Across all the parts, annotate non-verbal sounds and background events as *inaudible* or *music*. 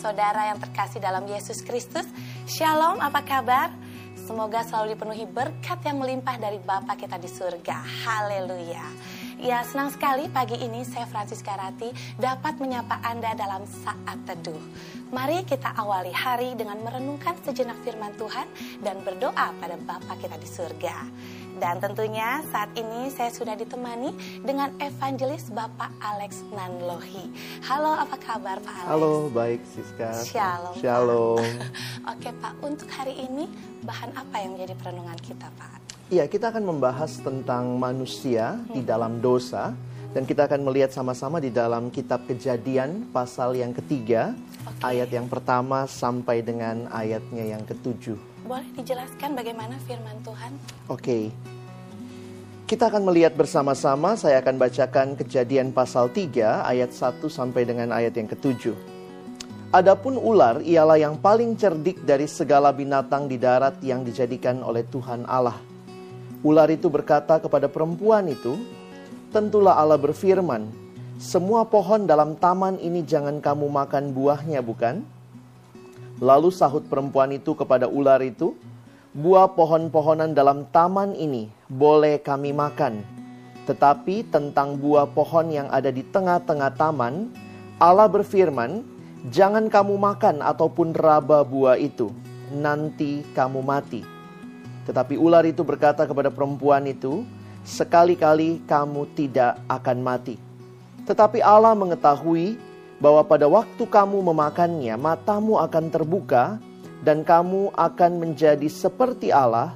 saudara yang terkasih dalam Yesus Kristus. Shalom, apa kabar? Semoga selalu dipenuhi berkat yang melimpah dari Bapa kita di surga. Haleluya. Ya, senang sekali pagi ini saya Francisca Rati dapat menyapa Anda dalam saat teduh. Mari kita awali hari dengan merenungkan sejenak firman Tuhan dan berdoa pada Bapa kita di surga. Dan tentunya saat ini saya sudah ditemani dengan evangelis Bapak Alex Nanlohi. Halo, apa kabar Pak Alex? Halo, baik Siska Shalom. Pak. Shalom *laughs* Oke Pak, untuk hari ini bahan apa yang menjadi perenungan kita Pak? Iya, kita akan membahas tentang manusia di dalam dosa dan kita akan melihat sama-sama di dalam kitab Kejadian pasal yang ketiga, Oke. ayat yang pertama sampai dengan ayatnya yang ketujuh. Boleh dijelaskan bagaimana firman Tuhan? Oke. Kita akan melihat bersama-sama, saya akan bacakan Kejadian pasal 3 ayat 1 sampai dengan ayat yang ketujuh. Adapun ular ialah yang paling cerdik dari segala binatang di darat yang dijadikan oleh Tuhan Allah. Ular itu berkata kepada perempuan itu, Tentulah Allah berfirman, semua pohon dalam taman ini jangan kamu makan buahnya bukan? Lalu sahut perempuan itu kepada ular itu, Buah pohon-pohonan dalam taman ini boleh kami makan. Tetapi tentang buah pohon yang ada di tengah-tengah taman, Allah berfirman, Jangan kamu makan ataupun raba buah itu, nanti kamu mati. Tetapi ular itu berkata kepada perempuan itu, Sekali-kali kamu tidak akan mati. Tetapi Allah mengetahui bahwa pada waktu kamu memakannya, matamu akan terbuka, dan kamu akan menjadi seperti Allah,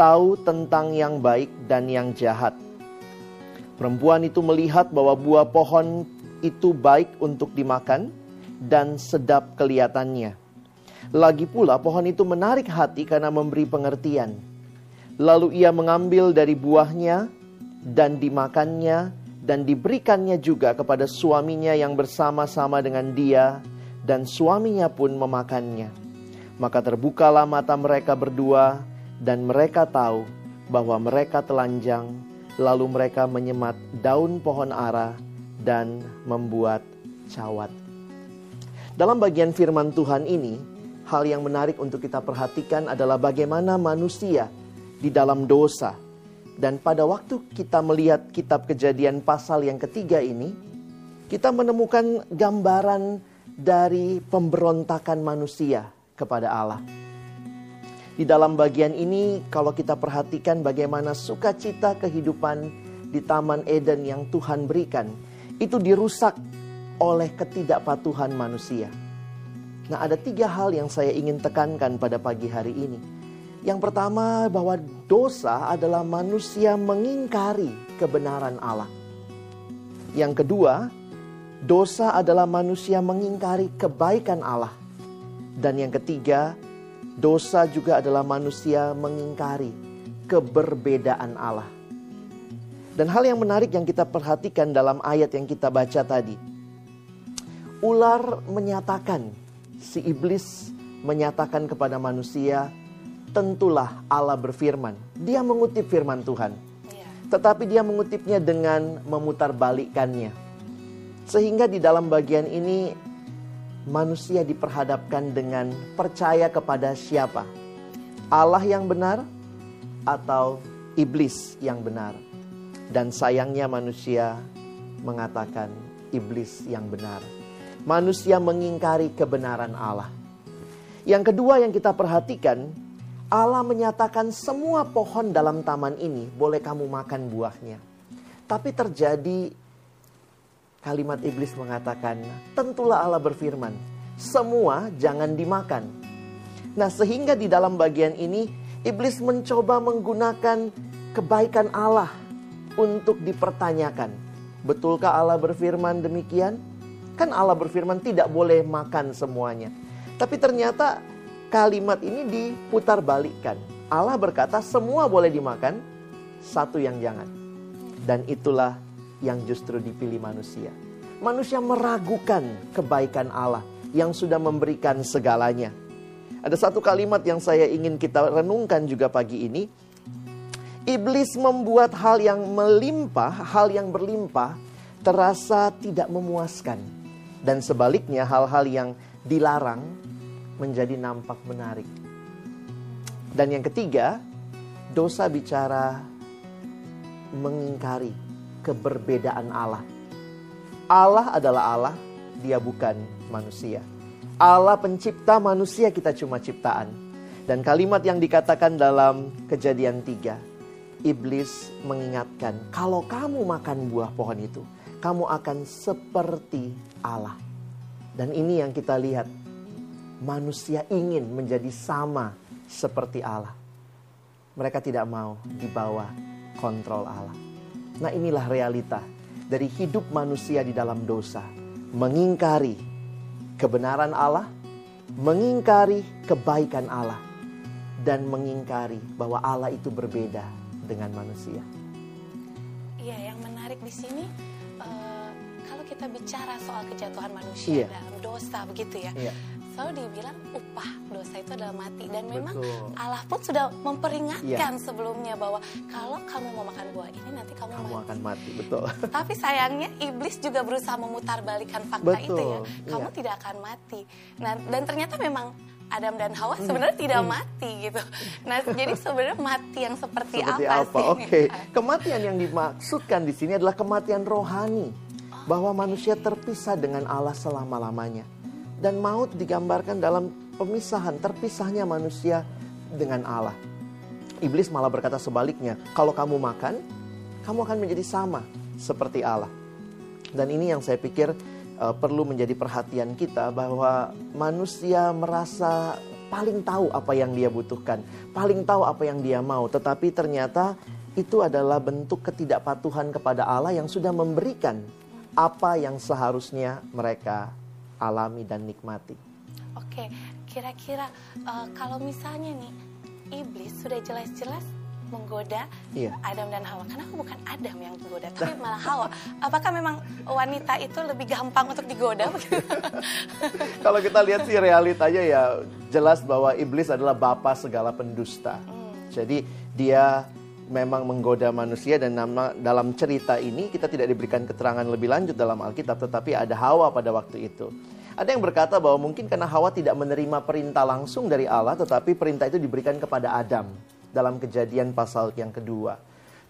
tahu tentang yang baik dan yang jahat. Perempuan itu melihat bahwa buah pohon itu baik untuk dimakan dan sedap kelihatannya. Lagi pula pohon itu menarik hati karena memberi pengertian. Lalu ia mengambil dari buahnya dan dimakannya dan diberikannya juga kepada suaminya yang bersama-sama dengan dia dan suaminya pun memakannya. Maka terbukalah mata mereka berdua, dan mereka tahu bahwa mereka telanjang. Lalu mereka menyemat daun pohon ara dan membuat cawat. Dalam bagian firman Tuhan ini, hal yang menarik untuk kita perhatikan adalah bagaimana manusia di dalam dosa. Dan pada waktu kita melihat kitab kejadian pasal yang ketiga ini, kita menemukan gambaran dari pemberontakan manusia kepada Allah. Di dalam bagian ini, kalau kita perhatikan bagaimana sukacita kehidupan di Taman Eden yang Tuhan berikan, itu dirusak oleh ketidakpatuhan manusia. Nah, ada tiga hal yang saya ingin tekankan pada pagi hari ini. Yang pertama, bahwa dosa adalah manusia mengingkari kebenaran Allah. Yang kedua, dosa adalah manusia mengingkari kebaikan Allah. Dan yang ketiga, dosa juga adalah manusia mengingkari keberbedaan Allah. Dan hal yang menarik yang kita perhatikan dalam ayat yang kita baca tadi. Ular menyatakan, si iblis menyatakan kepada manusia, tentulah Allah berfirman. Dia mengutip firman Tuhan. Iya. Tetapi dia mengutipnya dengan memutarbalikkannya. Sehingga di dalam bagian ini manusia diperhadapkan dengan percaya kepada siapa? Allah yang benar atau iblis yang benar? Dan sayangnya manusia mengatakan iblis yang benar. Manusia mengingkari kebenaran Allah. Yang kedua yang kita perhatikan, Allah menyatakan semua pohon dalam taman ini boleh kamu makan buahnya. Tapi terjadi kalimat iblis mengatakan, tentulah Allah berfirman, semua jangan dimakan. Nah, sehingga di dalam bagian ini iblis mencoba menggunakan kebaikan Allah untuk dipertanyakan. Betulkah Allah berfirman demikian? Kan Allah berfirman tidak boleh makan semuanya. Tapi ternyata kalimat ini diputar balikkan. Allah berkata semua boleh dimakan, satu yang jangan. Dan itulah yang justru dipilih manusia. Manusia meragukan kebaikan Allah yang sudah memberikan segalanya. Ada satu kalimat yang saya ingin kita renungkan juga pagi ini. Iblis membuat hal yang melimpah, hal yang berlimpah terasa tidak memuaskan. Dan sebaliknya hal-hal yang dilarang menjadi nampak menarik. Dan yang ketiga, dosa bicara mengingkari keberbedaan Allah. Allah adalah Allah, dia bukan manusia. Allah pencipta manusia kita cuma ciptaan. Dan kalimat yang dikatakan dalam kejadian tiga, iblis mengingatkan, kalau kamu makan buah pohon itu, kamu akan seperti Allah. Dan ini yang kita lihat, manusia ingin menjadi sama seperti Allah. Mereka tidak mau dibawa kontrol Allah. Nah inilah realita dari hidup manusia di dalam dosa. Mengingkari kebenaran Allah, mengingkari kebaikan Allah, dan mengingkari bahwa Allah itu berbeda dengan manusia. Iya, yang menarik di sini uh, kalau kita bicara soal kejatuhan manusia iya. dalam dosa begitu ya. Iya selalu dibilang upah dosa itu adalah mati dan memang Betul. Allah pun sudah memperingatkan ya. sebelumnya bahwa kalau kamu mau makan buah ini nanti kamu, kamu mati. akan mati. Betul. Tapi sayangnya iblis juga berusaha memutarbalikkan fakta Betul. itu ya. Kamu ya. tidak akan mati. Nah, dan ternyata memang Adam dan Hawa hmm. sebenarnya hmm. tidak mati gitu. Nah, jadi *laughs* sebenarnya mati yang seperti, seperti apa, apa? sih? Oke, okay. kematian yang dimaksudkan di sini adalah kematian rohani. Bahwa manusia terpisah dengan Allah selama-lamanya dan maut digambarkan dalam pemisahan, terpisahnya manusia dengan Allah. Iblis malah berkata sebaliknya, kalau kamu makan, kamu akan menjadi sama seperti Allah. Dan ini yang saya pikir uh, perlu menjadi perhatian kita bahwa manusia merasa paling tahu apa yang dia butuhkan, paling tahu apa yang dia mau, tetapi ternyata itu adalah bentuk ketidakpatuhan kepada Allah yang sudah memberikan apa yang seharusnya mereka alami dan nikmati. Oke, kira-kira uh, kalau misalnya nih iblis sudah jelas-jelas menggoda iya. Adam dan Hawa. Karena aku bukan Adam yang menggoda, tapi malah Hawa. Apakah memang wanita itu lebih gampang untuk digoda? *laughs* Kalau kita lihat sih realitanya ya jelas bahwa iblis adalah bapa segala pendusta. Hmm. Jadi dia memang menggoda manusia dan nama dalam cerita ini kita tidak diberikan keterangan lebih lanjut dalam Alkitab tetapi ada Hawa pada waktu itu. Ada yang berkata bahwa mungkin karena Hawa tidak menerima perintah langsung dari Allah tetapi perintah itu diberikan kepada Adam dalam kejadian pasal yang kedua.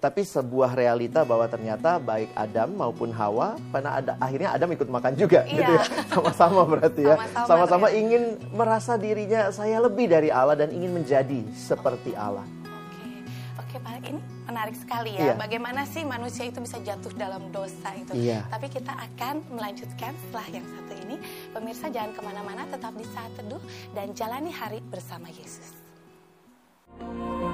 Tapi sebuah realita bahwa ternyata baik Adam maupun Hawa, karena ada akhirnya Adam ikut makan juga, iya. gitu ya, *laughs* sama-sama berarti ya, sama-sama ingin merasa dirinya saya lebih dari Allah dan ingin menjadi seperti Allah. Oke Pak, ini menarik sekali ya. Iya. Bagaimana sih manusia itu bisa jatuh dalam dosa itu. Iya. Tapi kita akan melanjutkan setelah yang satu ini. Pemirsa jangan ke mana-mana, tetap di saat teduh dan jalani hari bersama Yesus. You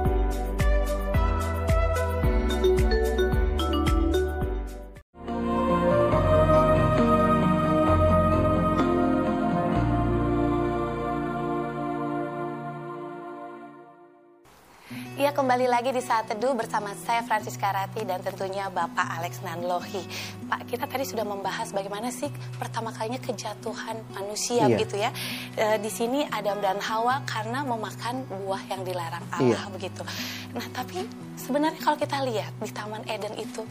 lagi di saat teduh bersama saya Francisca Rati dan tentunya Bapak Alex Nanlohi. Pak, kita tadi sudah membahas bagaimana sih pertama kalinya kejatuhan manusia iya. begitu ya. E, di sini Adam dan Hawa karena memakan buah yang dilarang Allah iya. begitu. Nah, tapi sebenarnya kalau kita lihat di Taman Eden itu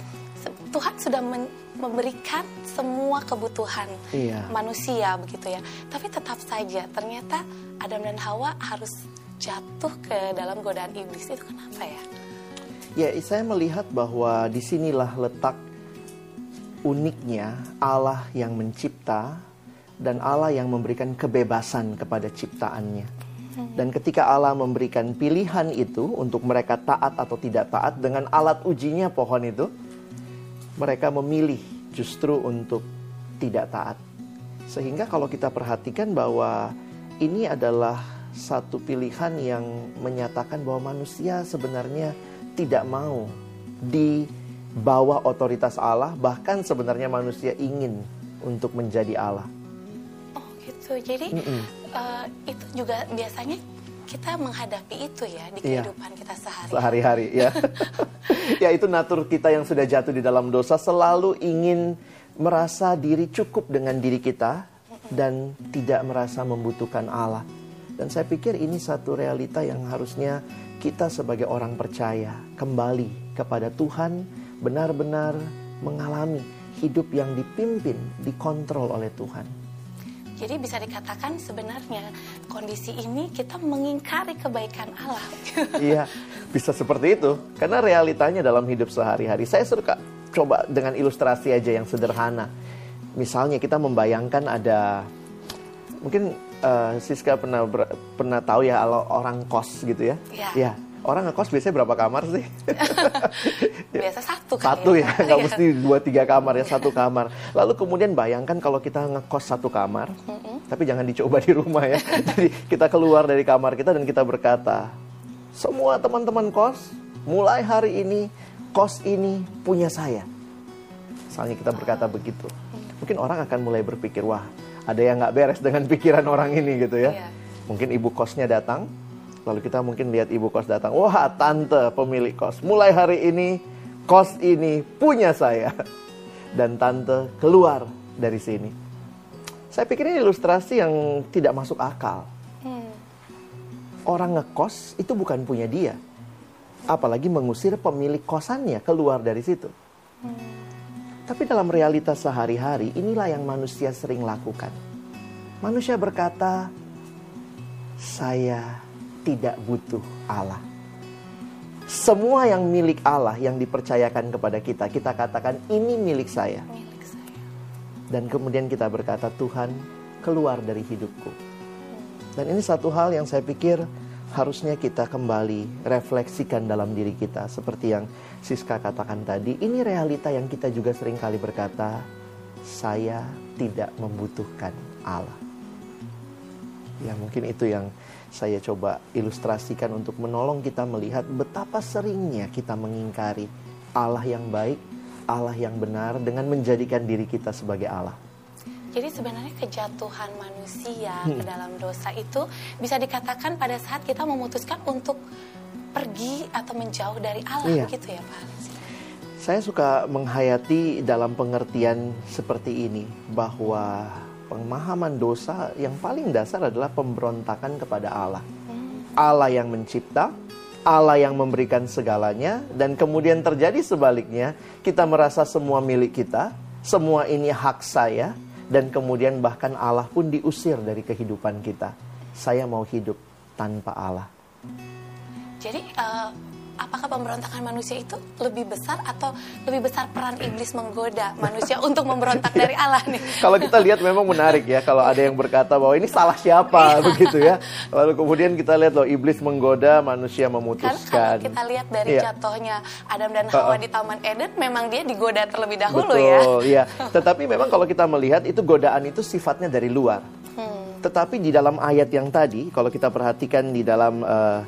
Tuhan sudah memberikan semua kebutuhan iya. manusia begitu ya. Tapi tetap saja ternyata Adam dan Hawa harus jatuh ke dalam godaan iblis itu kenapa ya? Ya, saya melihat bahwa di sinilah letak uniknya Allah yang mencipta dan Allah yang memberikan kebebasan kepada ciptaannya. Hmm. Dan ketika Allah memberikan pilihan itu untuk mereka taat atau tidak taat dengan alat ujinya pohon itu, mereka memilih justru untuk tidak taat. Sehingga kalau kita perhatikan bahwa ini adalah satu pilihan yang menyatakan bahwa manusia sebenarnya tidak mau di bawah otoritas Allah, bahkan sebenarnya manusia ingin untuk menjadi Allah. Oh gitu, jadi mm -mm. Uh, itu juga biasanya kita menghadapi itu ya di iya. kehidupan iya. kita sehari-hari. Sehari-hari ya. *laughs* ya itu natur kita yang sudah jatuh di dalam dosa selalu ingin merasa diri cukup dengan diri kita dan tidak merasa membutuhkan Allah. Dan saya pikir ini satu realita yang harusnya kita sebagai orang percaya kembali kepada Tuhan benar-benar mengalami hidup yang dipimpin, dikontrol oleh Tuhan. Jadi bisa dikatakan sebenarnya kondisi ini kita mengingkari kebaikan Allah. *laughs* iya, bisa seperti itu. Karena realitanya dalam hidup sehari-hari. Saya suka coba dengan ilustrasi aja yang sederhana. Misalnya kita membayangkan ada mungkin uh, Siska pernah ber, pernah tahu ya kalau orang kos gitu ya. Iya. Ya orang ngekos biasanya berapa kamar sih? *laughs* Biasa satu kan Satu ya, nggak ya. mesti dua tiga kamar ya, satu kamar. Lalu kemudian bayangkan kalau kita ngekos satu kamar, mm -hmm. tapi jangan dicoba di rumah ya. *laughs* Jadi kita keluar dari kamar kita dan kita berkata, semua teman-teman kos, mulai hari ini kos ini punya saya. Misalnya kita berkata oh. begitu, mungkin orang akan mulai berpikir, wah ada yang nggak beres dengan pikiran orang ini gitu ya. Yeah. Mungkin ibu kosnya datang, Lalu kita mungkin lihat ibu kos datang. Wah, tante pemilik kos. Mulai hari ini kos ini punya saya. *laughs* Dan tante keluar dari sini. Saya pikir ini ilustrasi yang tidak masuk akal. Hmm. Orang ngekos itu bukan punya dia. Apalagi mengusir pemilik kosannya keluar dari situ. Hmm. Tapi dalam realitas sehari-hari inilah yang manusia sering lakukan. Manusia berkata, saya tidak butuh Allah. Semua yang milik Allah yang dipercayakan kepada kita, kita katakan ini milik saya. Milik saya. Dan kemudian kita berkata, Tuhan keluar dari hidupku. Dan ini satu hal yang saya pikir harusnya kita kembali refleksikan dalam diri kita. Seperti yang Siska katakan tadi, ini realita yang kita juga sering kali berkata, saya tidak membutuhkan Allah. Ya mungkin itu yang saya coba ilustrasikan untuk menolong kita melihat betapa seringnya kita mengingkari Allah yang baik, Allah yang benar dengan menjadikan diri kita sebagai Allah. Jadi sebenarnya kejatuhan manusia hmm. ke dalam dosa itu bisa dikatakan pada saat kita memutuskan untuk pergi atau menjauh dari Allah iya. gitu ya Pak. Saya suka menghayati dalam pengertian seperti ini bahwa pemahaman dosa yang paling dasar adalah pemberontakan kepada Allah. Allah yang mencipta, Allah yang memberikan segalanya, dan kemudian terjadi sebaliknya, kita merasa semua milik kita, semua ini hak saya, dan kemudian bahkan Allah pun diusir dari kehidupan kita. Saya mau hidup tanpa Allah. Jadi uh, apakah pemberontakan manusia itu lebih besar atau lebih besar peran iblis menggoda manusia *laughs* untuk memberontak dari Allah nih? *laughs* kalau kita lihat memang menarik ya kalau ada yang berkata bahwa ini salah siapa iya. *laughs* begitu ya. Lalu kemudian kita lihat loh iblis menggoda manusia memutuskan. Kan kita lihat dari iya. jatuhnya Adam dan Hawa uh, di Taman Eden memang dia digoda terlebih dahulu betul, ya. Betul, iya. Tetapi memang kalau kita melihat itu godaan itu sifatnya dari luar. Hmm. Tetapi di dalam ayat yang tadi kalau kita perhatikan di dalam uh,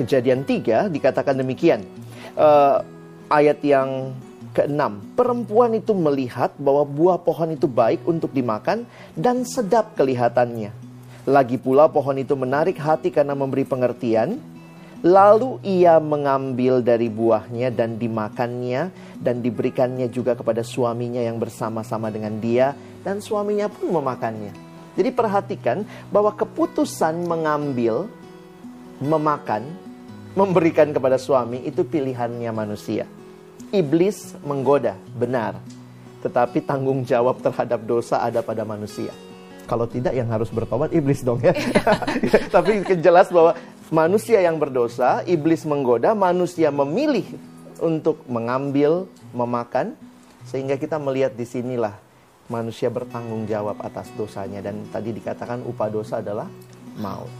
Kejadian 3 dikatakan demikian. Uh, ayat yang keenam, perempuan itu melihat bahwa buah pohon itu baik untuk dimakan dan sedap kelihatannya. Lagi pula pohon itu menarik hati karena memberi pengertian. Lalu ia mengambil dari buahnya dan dimakannya dan diberikannya juga kepada suaminya yang bersama-sama dengan dia dan suaminya pun memakannya. Jadi perhatikan bahwa keputusan mengambil, memakan memberikan kepada suami itu pilihannya manusia. Iblis menggoda, benar. Tetapi tanggung jawab terhadap dosa ada pada manusia. Kalau tidak yang harus bertobat iblis dong ya. *laughs* Tapi jelas bahwa manusia yang berdosa, iblis menggoda, manusia memilih untuk mengambil, memakan. Sehingga kita melihat di sinilah manusia bertanggung jawab atas dosanya. Dan tadi dikatakan upah dosa adalah maut.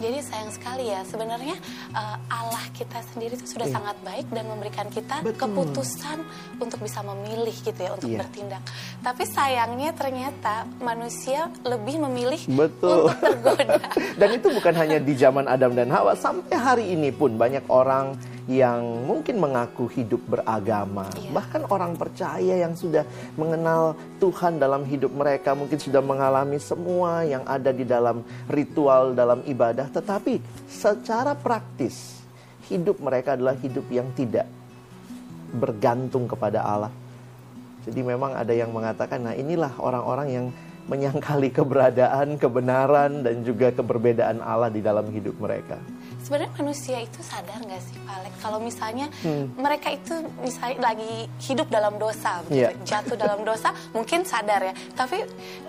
Jadi sayang sekali ya sebenarnya uh, Allah kita sendiri itu sudah Iya. sangat baik dan memberikan kita Betul. keputusan untuk bisa memilih gitu ya untuk Iya. bertindak. Tapi sayangnya ternyata manusia lebih memilih Betul. untuk *laughs* tergoda. Dan itu bukan hanya di zaman Adam dan Hawa, sampai hari ini pun banyak orang yang mungkin mengaku hidup beragama. Iya. Bahkan orang percaya yang sudah mengenal Tuhan dalam hidup mereka, mungkin sudah mengalami semua yang ada di dalam ritual, dalam ibadah. Tetapi secara praktis, hidup mereka adalah hidup yang tidak bergantung kepada Allah. Jadi memang ada yang mengatakan, nah inilah orang-orang yang menyangkali keberadaan, kebenaran, dan juga keberbedaan Allah di dalam hidup mereka. Sebenarnya manusia itu sadar nggak sih Pak Alex kalau misalnya Hmm. mereka itu misalnya lagi hidup dalam dosa, begitu, Iya. jatuh dalam dosa, mungkin sadar ya. Tapi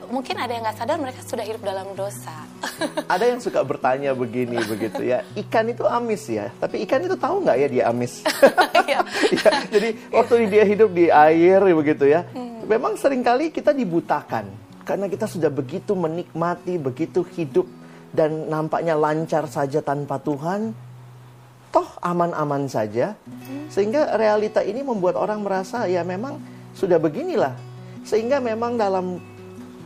mungkin ada yang nggak sadar mereka sudah hidup dalam dosa. *laughs* Ada yang suka bertanya begini begitu ya, ikan itu amis ya, tapi ikan itu tahu nggak ya dia amis? *laughs* Iya. *laughs* Ya, jadi waktu dia hidup di air begitu ya, memang sering kali kita dibutakan karena kita sudah begitu menikmati, begitu hidup dan nampaknya lancar saja tanpa Tuhan, toh aman-aman saja, sehingga realita ini membuat orang merasa ya memang sudah beginilah, sehingga memang dalam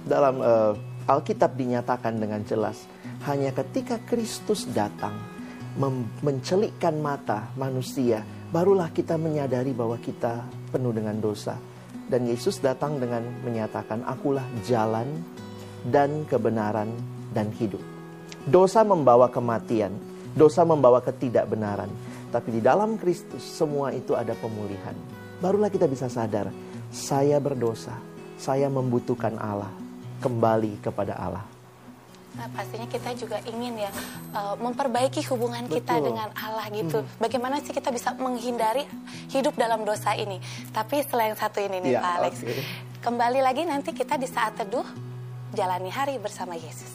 dalam eh, Alkitab dinyatakan dengan jelas hanya ketika Kristus datang mencelikkan mata manusia barulah kita menyadari bahwa kita penuh dengan dosa. Dan Yesus datang dengan menyatakan akulah jalan dan kebenaran dan hidup dosa membawa kematian dosa membawa ketidakbenaran tapi di dalam Kristus semua itu ada pemulihan barulah kita bisa sadar saya berdosa saya membutuhkan Allah kembali kepada Allah Nah, pastinya kita juga ingin ya uh, memperbaiki hubungan kita Betul. dengan Allah gitu. Bagaimana sih kita bisa menghindari hidup dalam dosa ini? Tapi selain satu ini nih Iya, Pak Alex, oke. kembali lagi nanti kita di saat teduh jalani hari bersama Yesus.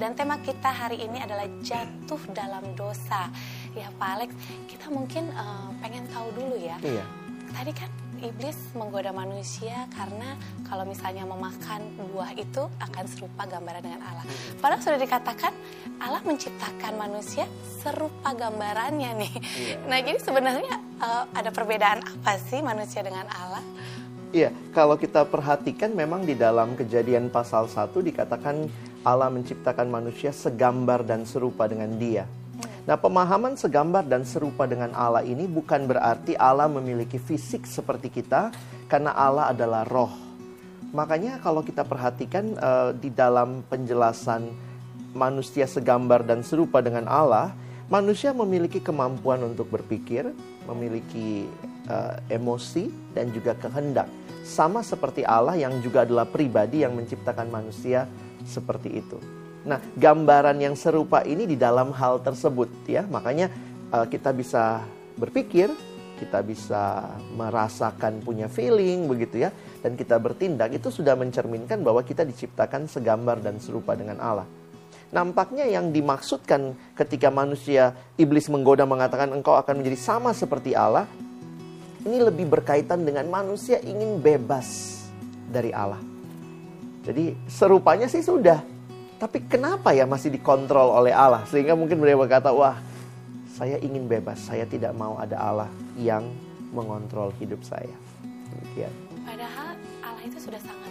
Dan tema kita hari ini adalah jatuh dalam dosa. Ya Pak Alex, kita mungkin eh, pengen tahu dulu ya. Iya Tadi kan iblis menggoda manusia karena kalau misalnya memakan buah itu akan serupa gambaran dengan Allah. Padahal sudah dikatakan Allah menciptakan manusia serupa gambarannya nih. Iya. Nah jadi sebenarnya eh, ada perbedaan apa sih manusia dengan Allah? Iya, kalau kita perhatikan memang di dalam kejadian pasal 1 dikatakan Allah menciptakan manusia segambar dan serupa dengan dia. Nah pemahaman segambar dan serupa dengan Allah ini bukan berarti Allah memiliki fisik seperti kita karena Allah adalah roh. Makanya kalau kita perhatikan eh, di dalam penjelasan manusia segambar dan serupa dengan Allah, manusia memiliki kemampuan untuk berpikir, memiliki eh, emosi dan juga kehendak. Sama seperti Allah yang juga adalah pribadi yang menciptakan manusia seperti itu. Nah, gambaran yang serupa ini di dalam hal tersebut ya. Makanya eh, kita bisa berpikir, kita bisa merasakan punya feeling begitu ya dan kita bertindak itu sudah mencerminkan bahwa kita diciptakan segambar dan serupa dengan Allah. Nampaknya yang dimaksudkan ketika manusia iblis menggoda mengatakan engkau akan menjadi sama seperti Allah ini lebih berkaitan dengan manusia ingin bebas dari Allah. Jadi serupanya sih sudah, tapi kenapa ya masih dikontrol oleh Allah sehingga mungkin mereka berkata wah saya ingin bebas, saya tidak mau ada Allah yang mengontrol hidup saya. Demikian. Padahal Allah itu sudah sangat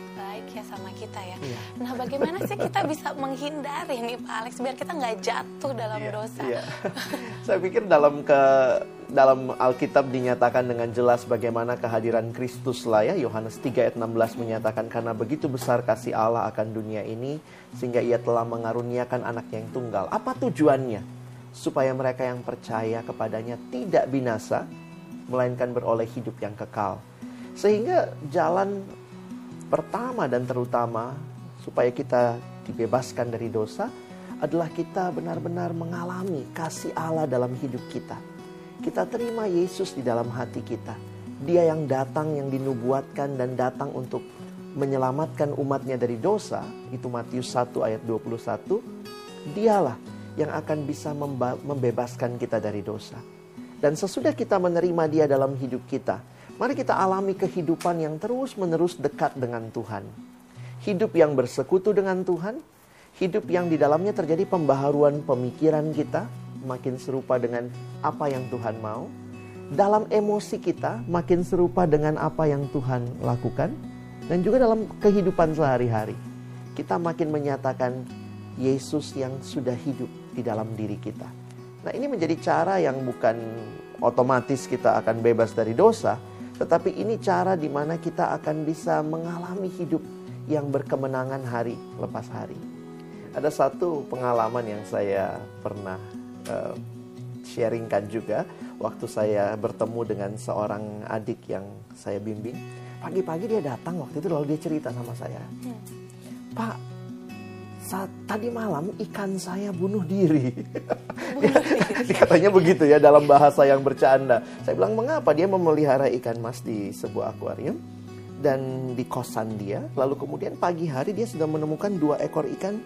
baik ya sama kita ya. Iya. Nah bagaimana sih kita bisa menghindari nih Pak Alex biar kita nggak jatuh dalam dosa? Iya. Saya pikir dalam ke dalam Alkitab dinyatakan dengan jelas bagaimana kehadiran Kristus lah ya. Yohanes 3 ayat 16 menyatakan karena begitu besar kasih Allah akan dunia ini sehingga ia telah mengaruniakan anaknya yang tunggal. Apa tujuannya? Supaya mereka yang percaya kepadanya tidak binasa melainkan beroleh hidup yang kekal. Sehingga jalan pertama dan terutama supaya kita dibebaskan dari dosa adalah kita benar-benar mengalami kasih Allah dalam hidup kita. Kita terima Yesus di dalam hati kita. Dia yang datang, yang dinubuatkan dan datang untuk menyelamatkan umatnya dari dosa. Itu Matius 1 ayat 21. Dialah yang akan bisa membebaskan kita dari dosa. Dan sesudah kita menerima dia dalam hidup kita, mari kita alami kehidupan yang terus-menerus dekat dengan Tuhan. Hidup yang bersekutu dengan Tuhan, hidup yang di dalamnya terjadi pembaharuan pemikiran kita, makin serupa dengan apa yang Tuhan mau. Dalam emosi kita makin serupa dengan apa yang Tuhan lakukan. Dan juga dalam kehidupan sehari-hari. Kita makin menyatakan Yesus yang sudah hidup di dalam diri kita. Nah ini menjadi cara yang bukan otomatis kita akan bebas dari dosa. Tetapi ini cara di mana kita akan bisa mengalami hidup yang berkemenangan hari lepas hari. Ada satu pengalaman yang saya pernah uh, sharingkan juga waktu saya bertemu dengan seorang adik yang saya bimbing. Pagi-pagi dia datang waktu itu lalu dia cerita sama saya. Hmm. Pak, saat tadi malam ikan saya bunuh diri. *laughs* Bunuh diri. Katanya begitu ya dalam bahasa yang bercanda. Saya bilang mengapa dia memelihara ikan mas di sebuah akuarium dan di kosan dia. Lalu kemudian pagi hari dia sudah menemukan dua ekor ikan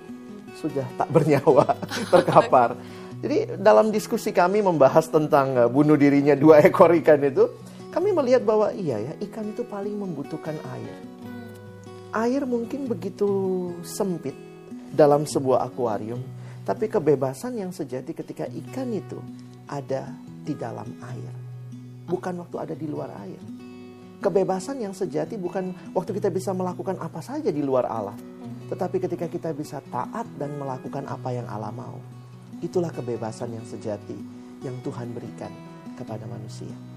sudah tak bernyawa *laughs* terkapar. Jadi dalam diskusi kami membahas tentang uh, bunuh dirinya dua ekor ikan itu, kami melihat bahwa iya ya, ikan itu paling membutuhkan air. Air mungkin begitu sempit dalam sebuah akuarium, tapi kebebasan yang sejati ketika ikan itu ada di dalam air. Bukan waktu ada di luar air. Kebebasan yang sejati bukan waktu kita bisa melakukan apa saja di luar Allah, tetapi ketika kita bisa taat dan melakukan apa yang Allah mau. Itulah kebebasan yang sejati yang Tuhan berikan kepada manusia.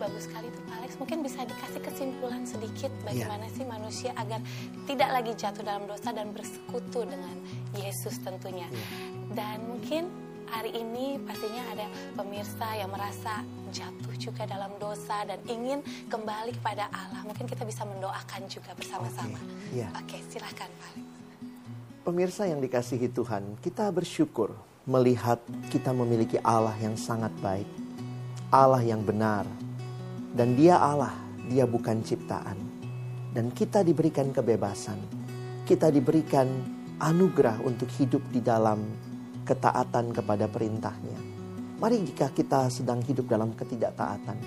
Bagus sekali tuh Pak Alex. Mungkin bisa dikasih kesimpulan sedikit bagaimana yeah. sih manusia agar tidak lagi jatuh dalam dosa dan bersekutu dengan Yesus tentunya. Yeah. Dan mungkin hari ini pastinya ada pemirsa yang merasa jatuh juga dalam dosa dan ingin kembali kepada Allah. Mungkin kita bisa mendoakan juga bersama-sama. Oke, okay. yeah. okay, silahkan Pak Alex. Pemirsa yang dikasihi Tuhan, kita bersyukur melihat kita memiliki Allah yang sangat baik. Allah yang benar. Dan dia Allah, dia bukan ciptaan. Dan kita diberikan kebebasan. Kita diberikan anugerah untuk hidup di dalam ketaatan kepada perintahnya. Mari jika kita sedang hidup dalam ketidaktaatan,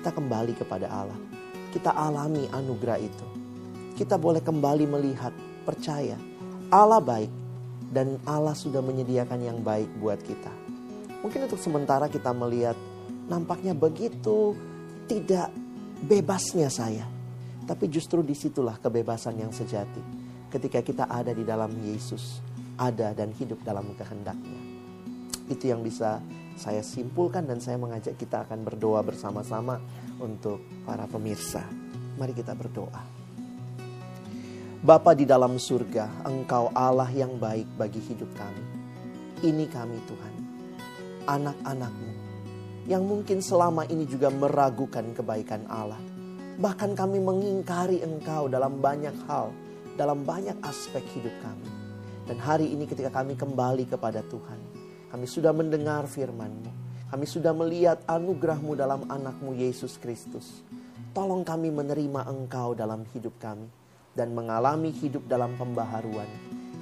kita kembali kepada Allah. Kita alami anugerah itu. Kita boleh kembali melihat, percaya Allah baik dan Allah sudah menyediakan yang baik buat kita. Mungkin untuk sementara kita melihat nampaknya begitu tidak bebasnya saya. Tapi justru di situlah kebebasan yang sejati. Ketika kita ada di dalam Yesus, ada dan hidup dalam kehendaknya. Itu yang bisa saya simpulkan dan saya mengajak kita akan berdoa bersama-sama untuk para pemirsa. Mari kita berdoa. Bapa di dalam surga, Engkau Allah yang baik bagi hidup kami. Ini kami Tuhan, anak-anakmu, yang mungkin selama ini juga meragukan kebaikan Allah. Bahkan kami mengingkari Engkau dalam banyak hal, dalam banyak aspek hidup kami. Dan hari ini ketika kami kembali kepada Tuhan, kami sudah mendengar firman-Mu. Kami sudah melihat anugerah-Mu dalam anak-Mu Yesus Kristus. Tolong kami menerima Engkau dalam hidup kami dan mengalami hidup dalam pembaharuan,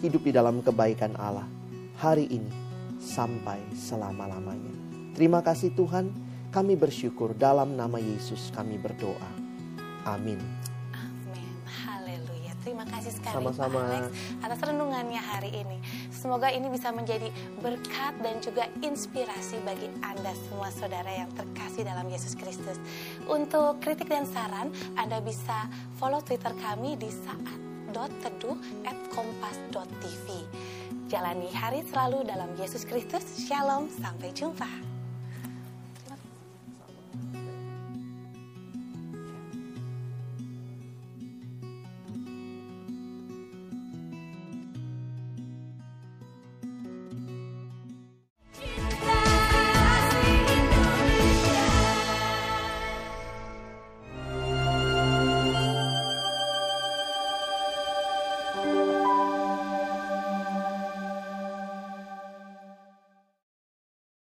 hidup di dalam kebaikan Allah hari ini sampai selama-lamanya. Terima kasih Tuhan, kami bersyukur dalam nama Yesus kami berdoa. Amin. Terima kasih sekali Sama-sama. Pak Alex atas renungannya hari ini. Semoga ini bisa menjadi berkat dan juga inspirasi bagi Anda semua saudara yang terkasih dalam Yesus Kristus. Untuk kritik dan saran, Anda bisa follow Twitter kami di saat kompas.tv. Jalani hari selalu dalam Yesus Kristus. Shalom, sampai jumpa.